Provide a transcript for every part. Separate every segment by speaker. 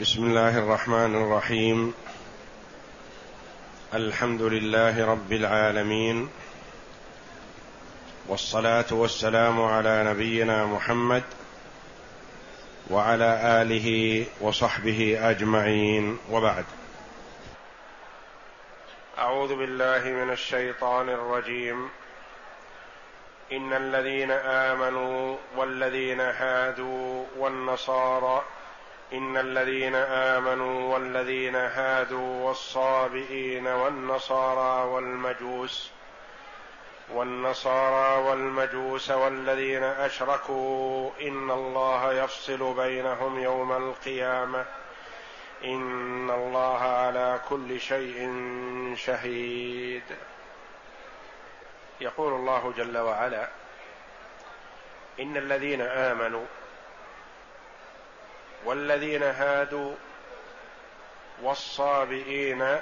Speaker 1: بسم الله الرحمن الرحيم. الحمد لله رب العالمين. والصلاة والسلام على نبينا محمد وعلى آله وصحبه أجمعين. وبعد. أعوذ بالله من الشيطان الرجيم. إن الذين آمنوا والذين هادوا والنصارى إن الذين آمنوا والذين هادوا والصابئين والنصارى والمجوس والنصارى والمجوس والذين أشركوا إن الله يفصل بينهم يوم القيامة إن الله على كل شيء شهيد. يقول الله جل وعلا إن الذين آمنوا والذين هادوا والصابئين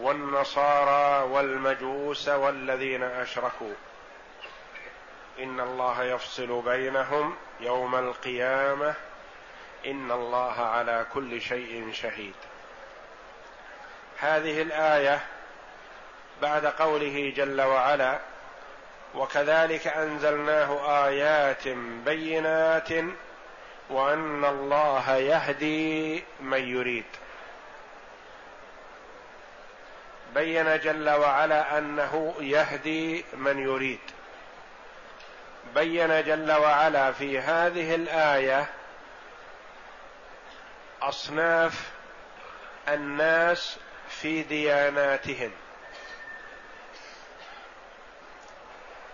Speaker 1: والنصارى والمجوس والذين أشركوا. إن الله يفصل بينهم يوم القيامة. إن الله على كل شيء شهيد. هذه الآية بعد قوله جل وعلا وكذلك أنزلناه آيات بينات وأن الله يهدي من يريد. بين جل وعلا أنه يهدي من يريد. بين جل وعلا في هذه الآية أصناف الناس في دياناتهم.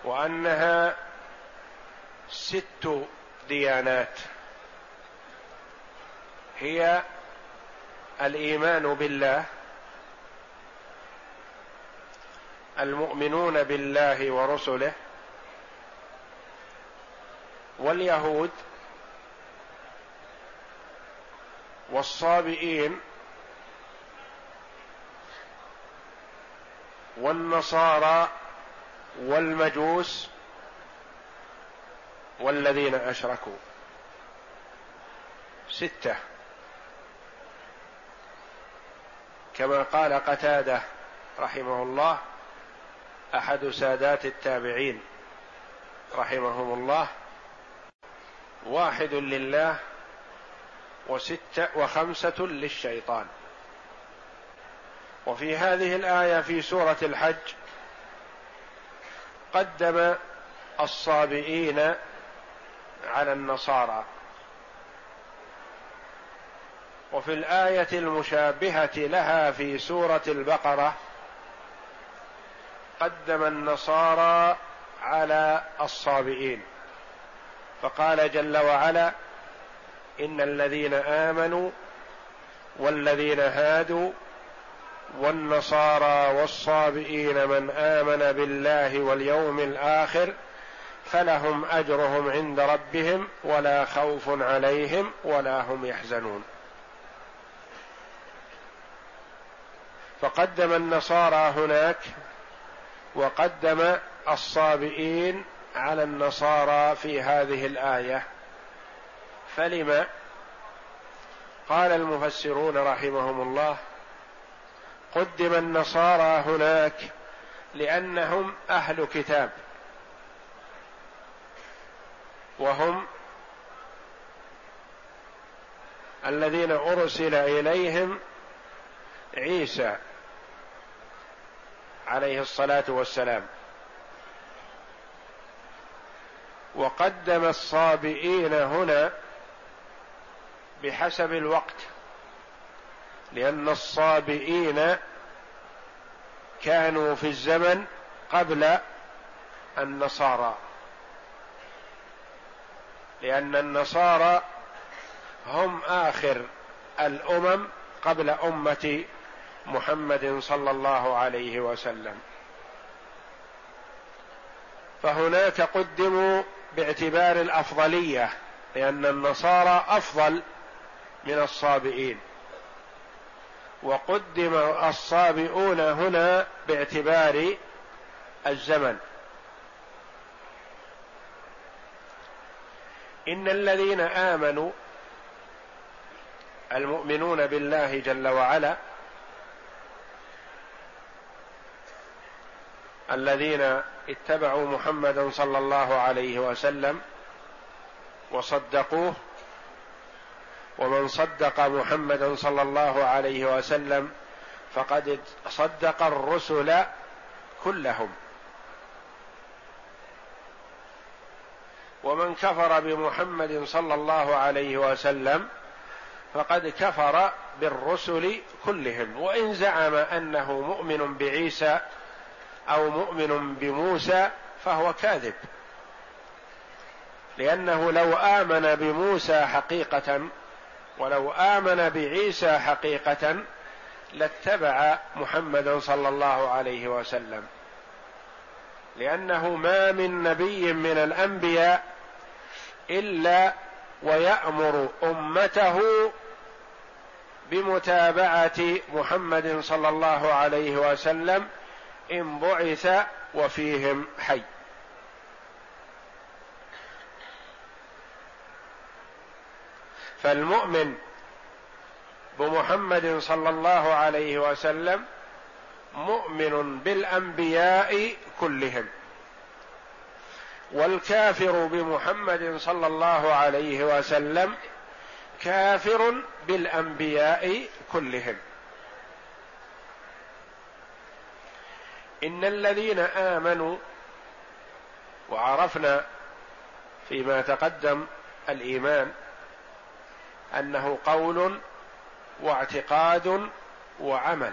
Speaker 1: وأنها ست ديانات. هي الإيمان بالله المؤمنون بالله ورسله واليهود والصابئين والنصارى والمجوس والذين أشركوا. ستة. كما قال قتادة رحمه الله أحد سادات التابعين رحمهم الله واحد لله وستة وخمسة للشيطان. وفي هذه الآية في سورة الحج قدم الصابئين على النصارى. وفي الآية المشابهة لها في سورة البقرة قدم النصارى على الصابئين. فقال جل وعلا إن الذين آمنوا والذين هادوا والنصارى والصابئين من آمن بالله واليوم الآخر فلهم أجرهم عند ربهم ولا خوف عليهم ولا هم يحزنون. فقدم النصارى هناك وقدم الصابئين على النصارى في هذه الآية. فلم؟ قال المفسرون رحمهم الله قدم النصارى هناك لأنهم أهل كتاب وهم الذين أرسل إليهم عيسى عليه الصلاة والسلام. وقدم الصابئين هنا بحسب الوقت لأن الصابئين كانوا في الزمن قبل النصارى. لأن النصارى هم آخر الأمم قبل أمة محمد صلى الله عليه وسلم. فهناك قدموا باعتبار الأفضلية لأن النصارى أفضل من الصابئين. وقدم الصابئون هنا باعتبار الزمن. إن الذين آمنوا المؤمنون بالله جل وعلا الذين اتبعوا محمدا صلى الله عليه وسلم وصدقوه ومن صدق محمدا صلى الله عليه وسلم فقد صدق الرسل كلهم. ومن كفر بمحمد صلى الله عليه وسلم فقد كفر بالرسل كلهم. وإن زعم أنه مؤمن بعيسى أو مؤمن بموسى فهو كاذب. لأنه لو آمن بموسى حقيقة ولو آمن بعيسى حقيقة لاتبع محمدا صلى الله عليه وسلم. لأنه ما من نبي من الأنبياء إلا ويأمر أمته بمتابعة محمد صلى الله عليه وسلم إن بعث وفيهم حي. فالمؤمن بمحمد صلى الله عليه وسلم مؤمن بالأنبياء كلهم والكافر بمحمد صلى الله عليه وسلم كافر بالأنبياء كلهم. إن الذين آمنوا وعرفنا فيما تقدم الإيمان أنه قول واعتقاد وعمل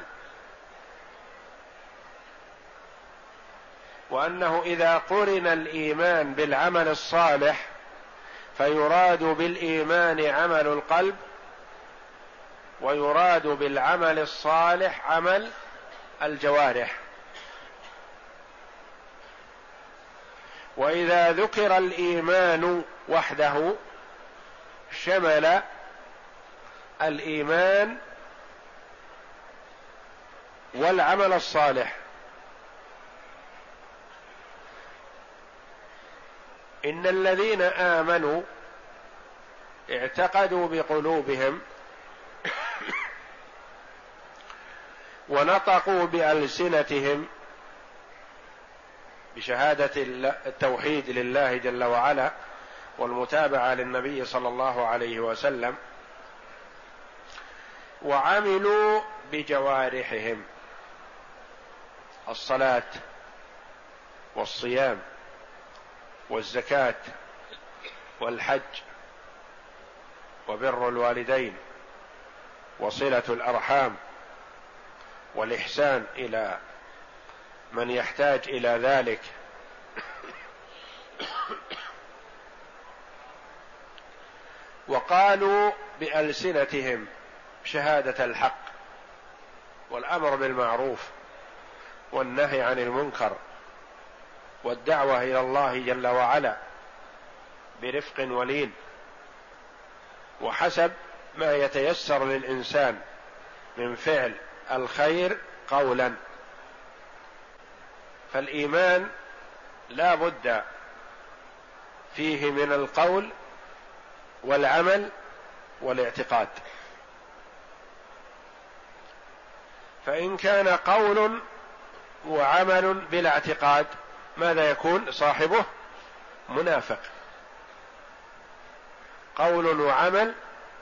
Speaker 1: وأنه إذا قرن الإيمان بالعمل الصالح فيراد بالإيمان عمل القلب ويراد بالعمل الصالح عمل الجوارح. وإذا ذكر الإيمان وحده شمل الإيمان والعمل الصالح. إن الذين آمنوا اعتقدوا بقلوبهم ونطقوا بألسنتهم بشهادة التوحيد لله جل وعلا والمتابعة للنبي صلى الله عليه وسلم وعملوا بجوارحهم الصلاة والصيام والزكاة والحج وبر الوالدين وصلة الأرحام والإحسان إلى من يحتاج إلى ذلك. وقالوا بألسنتهم شهادة الحق والأمر بالمعروف والنهي عن المنكر والدعوة إلى الله جل وعلا برفق ولين وحسب ما يتيسر للإنسان من فعل الخير قولا. فالإيمان لا بد فيه من القول والعمل والاعتقاد. فإن كان قول وعمل بلا اعتقاد ماذا يكون؟ صاحبه منافق. قول وعمل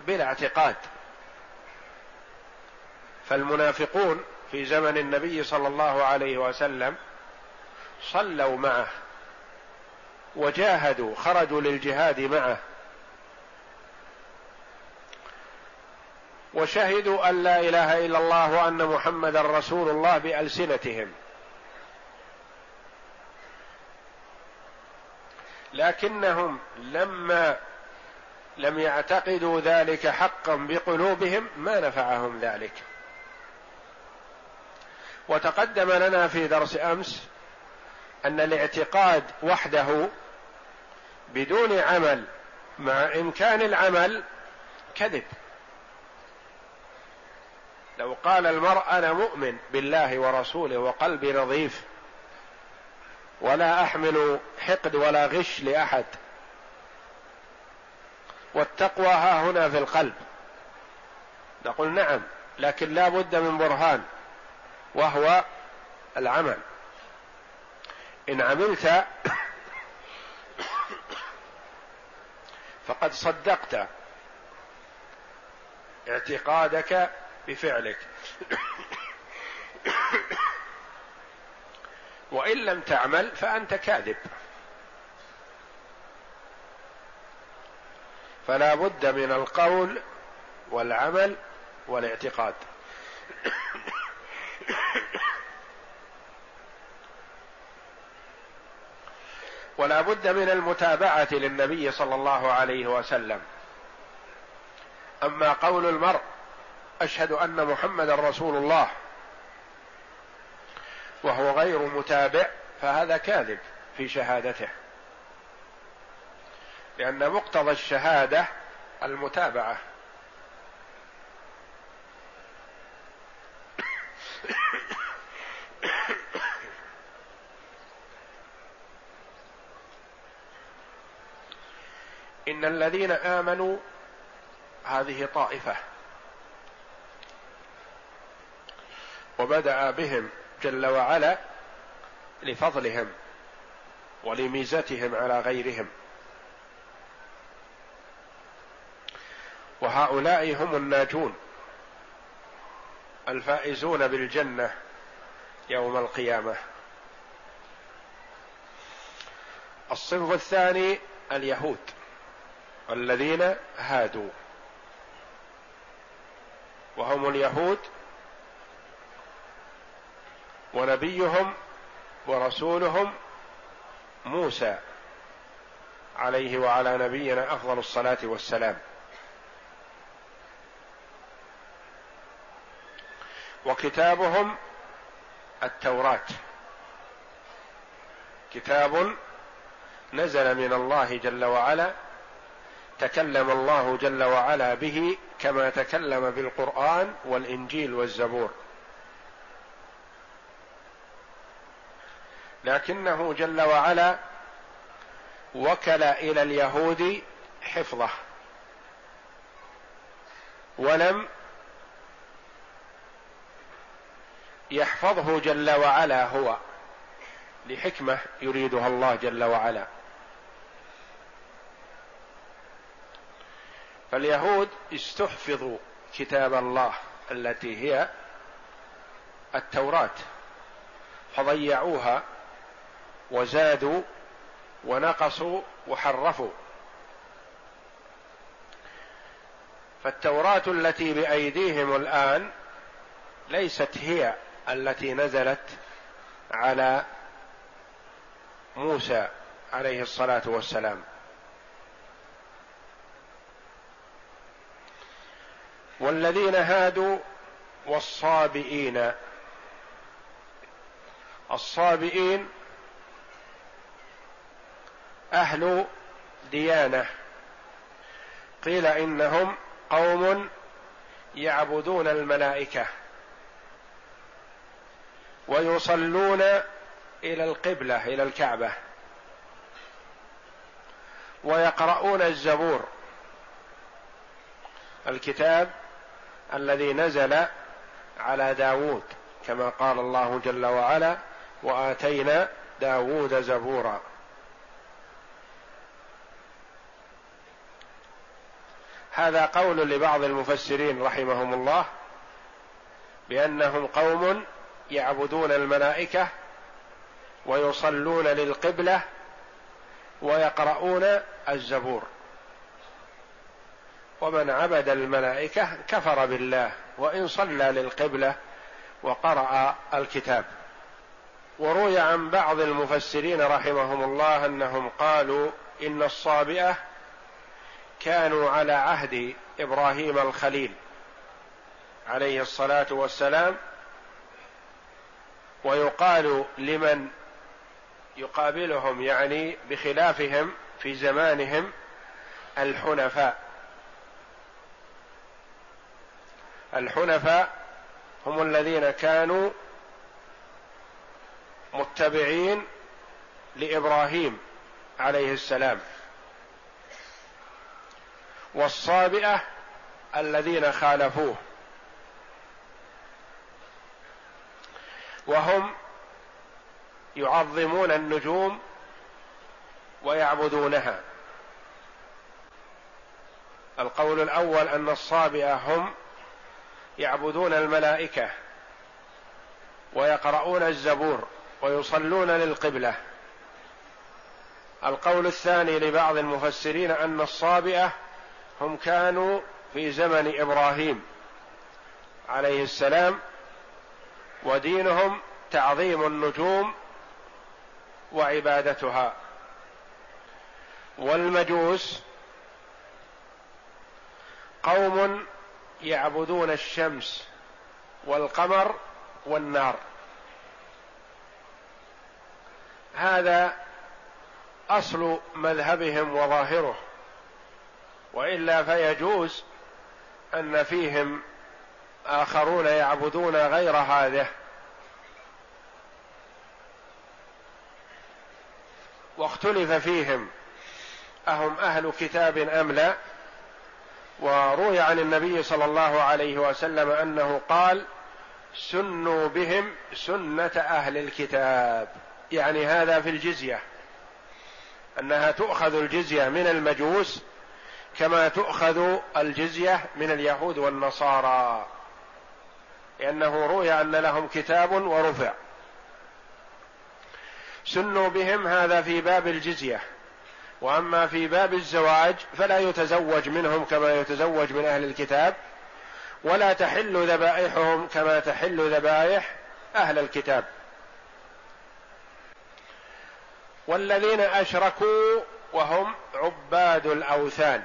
Speaker 1: بلا اعتقاد. فالمنافقون في زمن النبي صلى الله عليه وسلم صلوا معه وجاهدوا خرجوا للجهاد معه. وشهدوا أن لا إله إلا الله وأن محمدا رسول الله بألسنتهم. لكنهم لما لم يعتقدوا ذلك حقا بقلوبهم ما نفعهم ذلك. وتقدم لنا في درس أمس أن الاعتقاد وحده بدون عمل مع إمكان العمل كذب. لو قال المرء أنا مؤمن بالله ورسوله وقلبي نظيف ولا أحمل حقد ولا غش لأحد والتقوى ها هنا في القلب. نقول نعم لكن لا بد من برهان وهو العمل. إن عملت فقد صدقت اعتقادك بفعلك. وإن لم تعمل فأنت كاذب. فلا بد من القول والعمل والاعتقاد. ولا بد من المتابعة للنبي صلى الله عليه وسلم. أما قول المرء أشهد أن محمدا رسول الله وهو غير متابع فهذا كاذب في شهادته. لأن مقتضى الشهادة المتابعة. إن الذين آمنوا هذه طائفة. وبدأ بهم جل وعلا لفضلهم ولميزتهم على غيرهم. وهؤلاء هم الناجون الفائزون بالجنة يوم القيامة. الصنف الثاني اليهود. الذين هادوا. وهم اليهود ونبيهم ورسولهم موسى عليه وعلى نبينا أفضل الصلاة والسلام. وكتابهم التوراة. كتاب نزل من الله جل وعلا تكلم الله جل وعلا به كما تكلم بالقرآن والإنجيل والزبور. لكنه جل وعلا وكل إلى اليهود حفظه ولم يحفظه جل وعلا هو لحكمة يريدها الله جل وعلا. فاليهود استحفظوا كتاب الله التي هي التوراة فضيعوها وزادوا ونقصوا وحرفوا. فالتوراة التي بأيديهم الآن ليست هي التي نزلت على موسى عليه الصلاة والسلام. والذين هادوا والصابئين. الصابئين أهل ديانة. قيل إنهم قوم يعبدون الملائكة ويصلون إلى القبلة إلى الكعبة. ويقرؤون الزبور. الكتاب الذي نزل على داود كما قال الله جل وعلا وآتينا داود زبورا هذا قول لبعض المفسرين رحمهم الله بأنهم قوم يعبدون الملائكة ويصلون للقبلة ويقرؤون الزبور. ومن عبد الملائكة كفر بالله وإن صلى للقبلة وقرأ الكتاب. وروي عن بعض المفسرين رحمهم الله أنهم قالوا إن الصابئة كانوا على عهد إبراهيم الخليل عليه الصلاة والسلام ويقال لمن يقابلهم يعني بخلافهم في زمانهم الحنفاء. الحنفاء هم الذين كانوا متبعين لإبراهيم عليه السلام. والصابئة الذين خالفوه. وهم يعظمون النجوم ويعبدونها. القول الأول أن الصابئة هم يعبدون الملائكة ويقرؤون الزبور ويصلون للقبلة. القول الثاني لبعض المفسرين أن الصابئة هم كانوا في زمن إبراهيم عليه السلام ودينهم تعظيم النجوم وعبادتها. والمجوس قوم يعبدون الشمس والقمر والنار. هذا أصل مذهبهم وظاهره وإلا فيجوز أن فيهم آخرون يعبدون غير هذا واختلف فيهم أهم أهل كتاب أم لا؟ وروي عن النبي صلى الله عليه وسلم أنه قال سنوا بهم سنة أهل الكتاب. يعني هذا في الجزية. أنها تؤخذ الجزية من المجوس كما تؤخذ الجزية من اليهود والنصارى. لأنه روي أن لهم كتاب ورفع. سنوا بهم هذا في باب الجزية. وأما في باب الزواج فلا يتزوج منهم كما يتزوج من أهل الكتاب ولا تحل ذبائحهم كما تحل ذبائح أهل الكتاب. والذين أشركوا وهم عباد الأوثان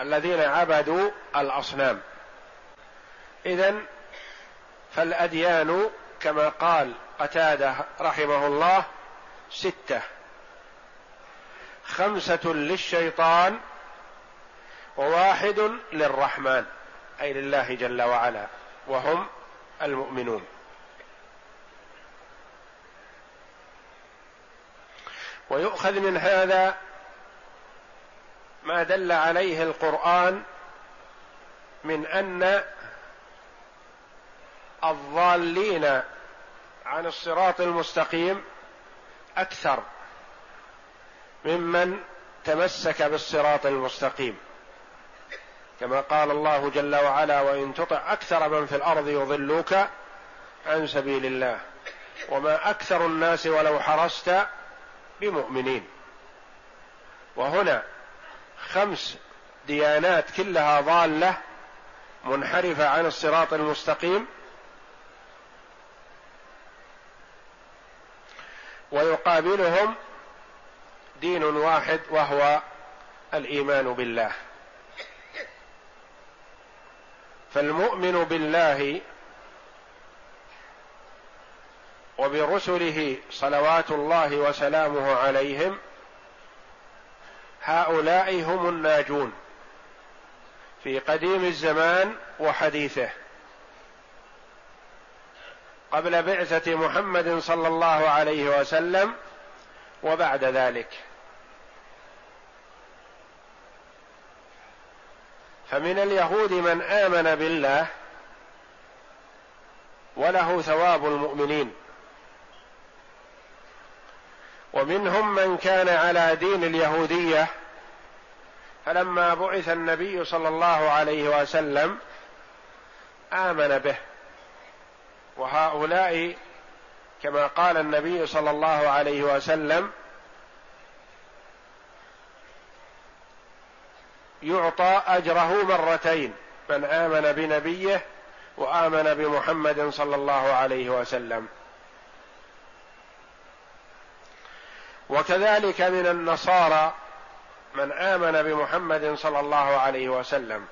Speaker 1: الذين عبدوا الأصنام. اذا فالأديان كما قال قتادة رحمه الله ستة. خمسة للشيطان وواحد للرحمن أي لله جل وعلا وهم المؤمنون. ويؤخذ من هذا ما دل عليه القرآن من أن الضالين عن الصراط المستقيم أكثر. ممن تمسك بالصراط المستقيم. كما قال الله جل وعلا وإن تطع أكثر من في الأرض يضلوك عن سبيل الله. وما أكثر الناس ولو حرصت بمؤمنين. وهنا خمس ديانات كلها ضالة منحرفة عن الصراط المستقيم. ويقابلهم دين واحد وهو الإيمان بالله. فالمؤمن بالله وبرسله صلوات الله وسلامه عليهم هؤلاء هم الناجون في قديم الزمان وحديثه. قبل بعثة محمد صلى الله عليه وسلم وبعد ذلك. فمن اليهود من آمن بالله وله ثواب المؤمنين. ومنهم من كان على دين اليهودية فلما بعث النبي صلى الله عليه وسلم آمن به. وهؤلاء كما قال النبي صلى الله عليه وسلم يعطى أجره مرتين من آمن بنبيه وآمن بمحمد صلى الله عليه وسلم. وكذلك من النصارى من آمن بمحمد صلى الله عليه وسلم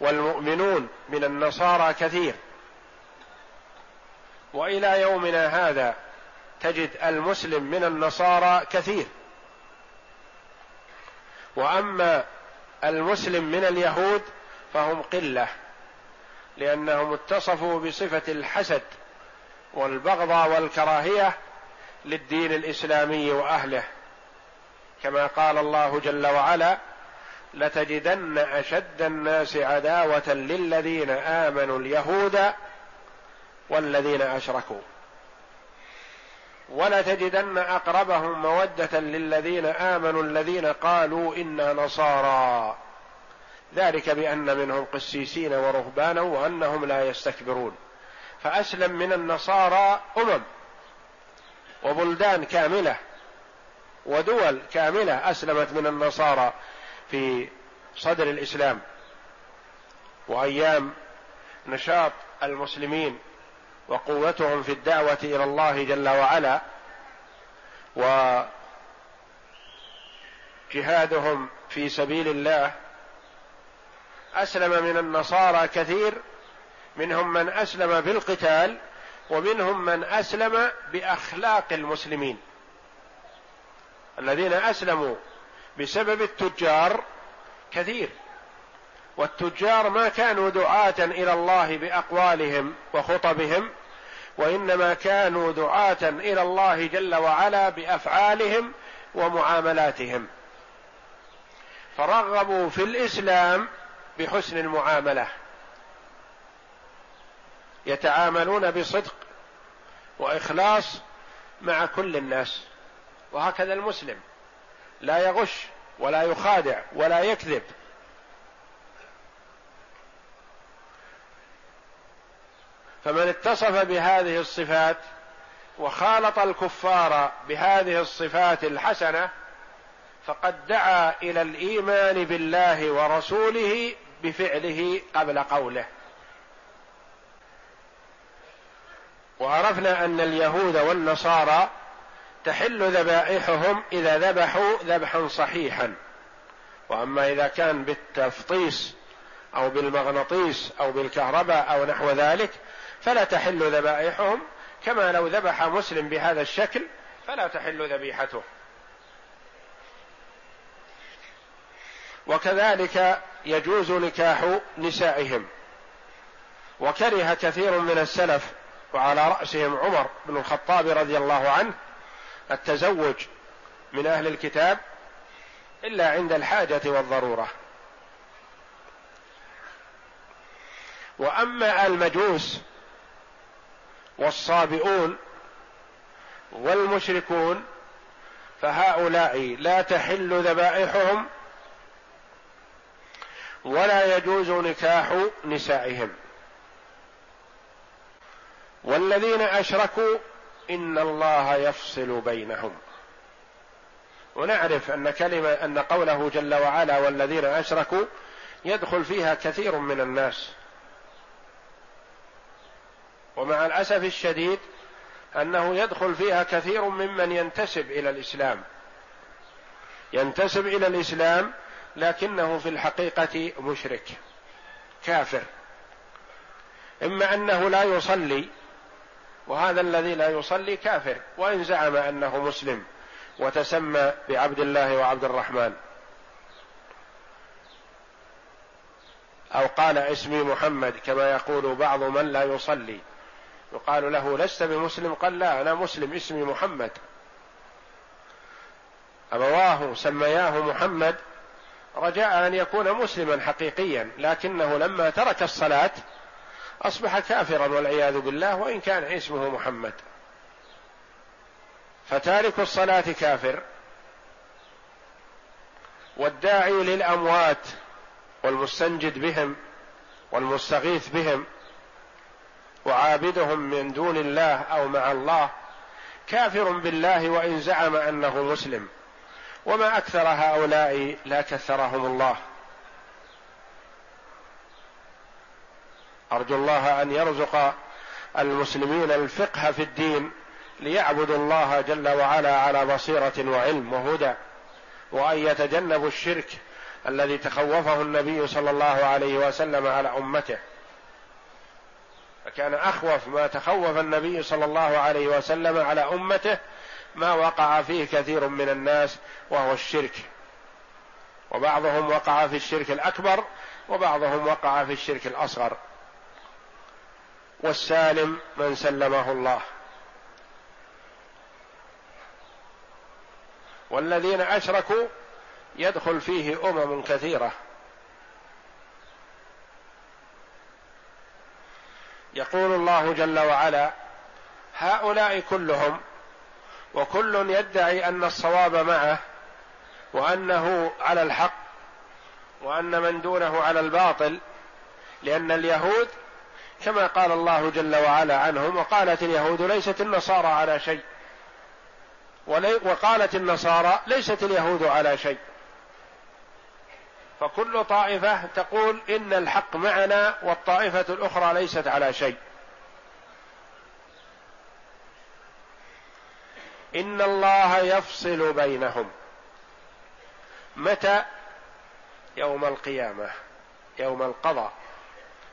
Speaker 1: والمؤمنون من النصارى كثير. وإلى يومنا هذا تجد المسلم من النصارى كثير. وأما المسلم من اليهود فهم قلة لأنهم اتصفوا بصفة الحسد والبغضاء والكراهية للدين الإسلامي وأهله. كما قال الله جل وعلا لتجدن أشد الناس عداوة للذين آمنوا اليهود والذين أشركوا. ولتجدن أقربهم مودة للذين آمنوا الذين قالوا إنا نصارى. ذلك بأن منهم قسيسين ورهبانا وأنهم لا يستكبرون. فأسلم من النصارى أمم وبلدان كاملة ودول كاملة أسلمت من النصارى في صدر الإسلام. وأيام نشاط المسلمين وقوتهم في الدعوة إلى الله جل وعلا وجهادهم في سبيل الله أسلم من النصارى كثير منهم من أسلم بالقتال ومنهم من أسلم بأخلاق المسلمين. الذين أسلموا بسبب التجار كثير. والتجار ما كانوا دعاة إلى الله بأقوالهم وخطبهم وإنما كانوا دعاة إلى الله جل وعلا بأفعالهم ومعاملاتهم. فرغبوا في الإسلام بحسن المعاملة. يتعاملون بصدق وإخلاص مع كل الناس. وهكذا المسلم. لا يغش ولا يخادع ولا يكذب. فمن اتصف بهذه الصفات وخالط الكفار بهذه الصفات الحسنة فقد دعا إلى الإيمان بالله ورسوله بفعله قبل قوله. وعرفنا أن اليهود والنصارى تحل ذبائحهم إذا ذبحوا ذبحا صحيحا. وأما إذا كان بالتفطيس أو بالمغناطيس أو بالكهرباء أو نحو ذلك فلا تحل ذبائحهم كما لو ذبح مسلم بهذا الشكل فلا تحل ذبيحته. وكذلك يجوز نكاح نسائهم. وكره كثير من السلف وعلى رأسهم عمر بن الخطاب رضي الله عنه التزوج من أهل الكتاب إلا عند الحاجة والضرورة. وأما المجوس والصابئون والمشركون فهؤلاء لا تحل ذبائحهم ولا يجوز نكاح نسائهم. والذين أشركوا إن الله يفصل بينهم. ونعرف أن كلمة أن قوله جل وعلا والذين أشركوا يدخل فيها كثير من الناس. ومع الأسف الشديد أنه يدخل فيها كثير ممن ينتسب إلى الإسلام. ينتسب إلى الإسلام لكنه في الحقيقة مشرك كافر. إما أنه لا يصلي وهذا الذي لا يصلي كافر وإن زعم أنه مسلم وتسمى بعبد الله وعبد الرحمن. أو قال اسمي محمد كما يقول بعض من لا يصلي. يقال له لست بمسلم؟ قال لا أنا مسلم اسمي محمد. أبواه سمياه محمد. رجاء أن يكون مسلما حقيقيا لكنه لما ترك الصلاة أصبح كافرا والعياذ بالله وإن كان اسمه محمد. فتارك الصلاة كافر. والداعي للأموات والمستنجد بهم والمستغيث بهم وعابدهم من دون الله أو مع الله كافر بالله وإن زعم أنه مسلم. وما أكثر هؤلاء لا كثرهم الله. أرجو الله أن يرزق المسلمين الفقه في الدين ليعبدوا الله جل وعلا على بصيرة وعلم وهدى وأن يتجنبوا الشرك الذي تخوفه النبي صلى الله عليه وسلم على أمته. فكان أخوف ما تخوف النبي صلى الله عليه وسلم على أمته ما وقع فيه كثير من الناس وهو الشرك. وبعضهم وقع في الشرك الأكبر وبعضهم وقع في الشرك الأصغر. والسالم من سلمه الله. والذين أشركوا يدخل فيه أمم كثيرة. يقول الله جل وعلا هؤلاء كلهم وكل يدعي أن الصواب معه وأنه على الحق وأن من دونه على الباطل لأن اليهود كما قال الله جل وعلا عنهم وقالت اليهود ليست النصارى على شيء وقالت النصارى ليست اليهود على شيء. فكل طائفة تقول إن الحق معنا والطائفة الأخرى ليست على شيء. إن الله يفصل بينهم. متى؟ يوم القيامة. يوم القضاء.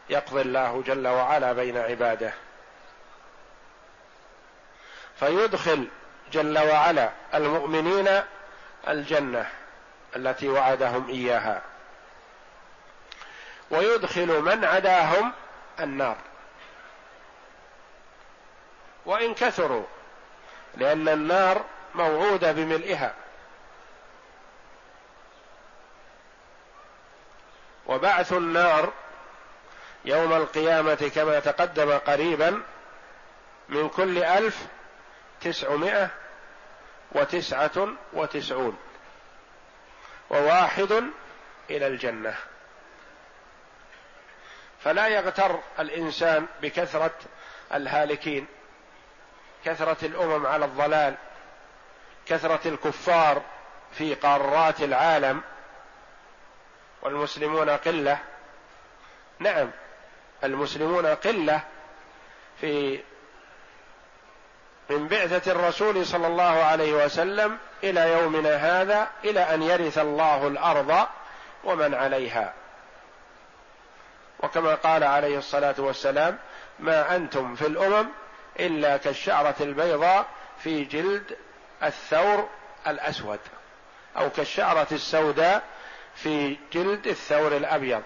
Speaker 1: يقضي الله جل وعلا بين عباده. فيدخل جل وعلا المؤمنين الجنة التي وعدهم إياها. ويدخل من عداهم النار. وإن كثروا لأن النار موعودة بملئها. وبعث النار يوم القيامة كما تقدم قريبا من كل ألف تسعمائة وتسعة وتسعون وواحد إلى الجنة. فلا يغتر الإنسان بكثرة الهالكين كثرة الأمم على الضلال كثرة الكفار في قارات العالم والمسلمون قلة. نعم المسلمون قلة في من بعثة الرسول صلى الله عليه وسلم إلى يومنا هذا إلى أن يرث الله الأرض ومن عليها. وكما قال عليه الصلاة والسلام ما أنتم في الأمم إلا كالشعرة البيضاء في جلد الثور الأسود أو كالشعرة السوداء في جلد الثور الأبيض.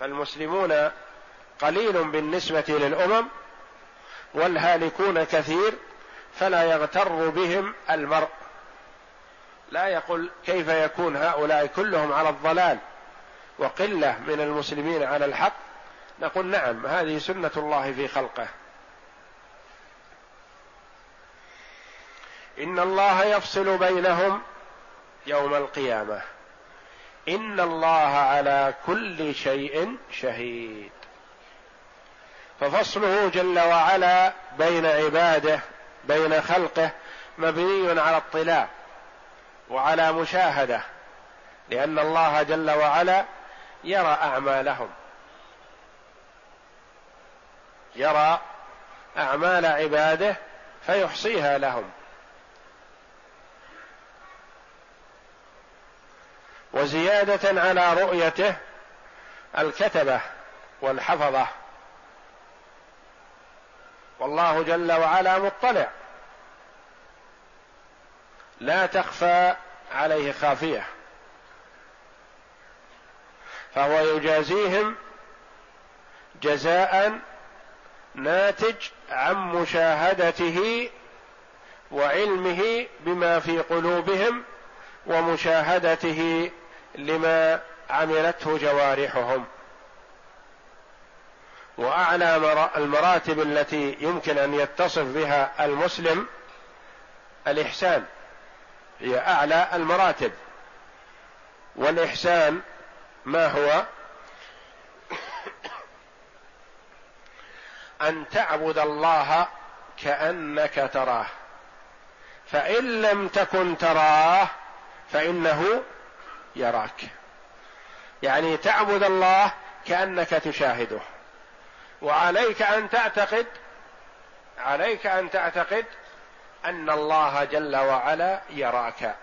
Speaker 1: فالمسلمون قليل بالنسبة للأمم والهالكون كثير فلا يغتر بهم المرء. لا يقول كيف يكون هؤلاء كلهم على الضلال. وقلة من المسلمين على الحق نقول نعم هذه سنة الله في خلقه. إن الله يفصل بينهم يوم القيامة. إن الله على كل شيء شهيد. ففصله جل وعلا بين عباده بين خلقه مبني على اطلاع وعلى مشاهدة لأن الله جل وعلا يرى أعمالهم. يرى أعمال عباده فيحصيها لهم. وزيادة على رؤيته الكتبة والحفظة. والله جل وعلا مطلع. لا تخفى عليه خافية. فهو يجازيهم جزاء ناتج عن مشاهدته وعلمه بما في قلوبهم ومشاهدته لما عملته جوارحهم. وأعلى المراتب التي يمكن أن يتصف بها المسلم الإحسان هي أعلى المراتب. والإحسان ما هو؟ أن تعبد الله كأنك تراه. فإن لم تكن تراه فإنه يراك. يعني تعبد الله كأنك تشاهده. وعليك أن تعتقد عليك أن تعتقد أن الله جل وعلا يراك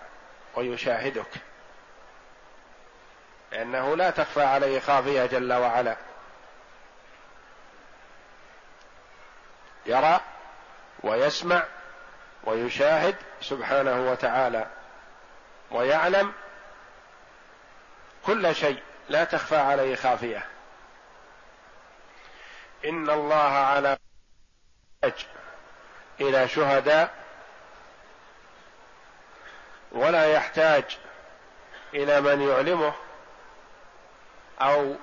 Speaker 1: ويشاهدك. لأنه لا تخفى عليه خافية جل وعلا. يرى ويسمع ويشاهد سبحانه وتعالى ويعلم كل شيء لا تخفى عليه خافية. إن الله على إلى شهداء ولا يحتاج إلى من يعلمه أو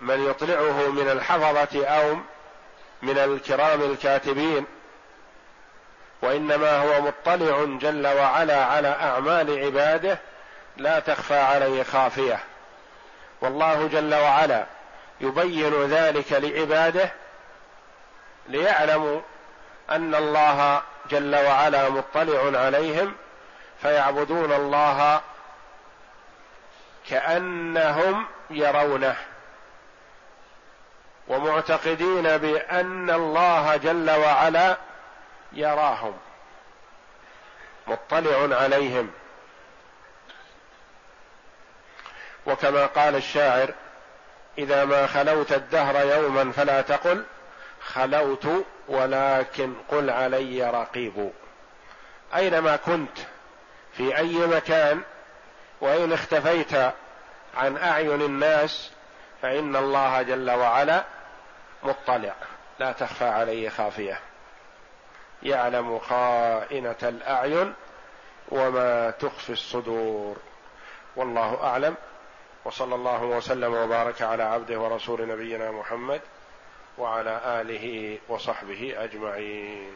Speaker 1: من يطلعه من الحفظة أو من الكرام الكاتبين وإنما هو مطلع جل وعلا على أعمال عباده لا تخفى عليه خافية. والله جل وعلا يبين ذلك لعباده ليعلموا أن الله جل وعلا مطلع عليهم فيعبدون الله كأنهم يرونه ومعتقدين بأن الله جل وعلا يراهم مطلع عليهم. وكما قال الشاعر إذا ما خلوت الدهر يوما فلا تقل خلوت ولكن قل علي رقيب. أينما كنت في أي مكان وإن اختفيت عن أعين الناس فإن الله جل وعلا مطلع. لا تخفى عليه خافية. يعلم خائنة الأعين وما تخفي الصدور. والله أعلم. وصلى الله وسلم وبارك على عبده ورسول نبينا محمد وعلى آله وصحبه أجمعين.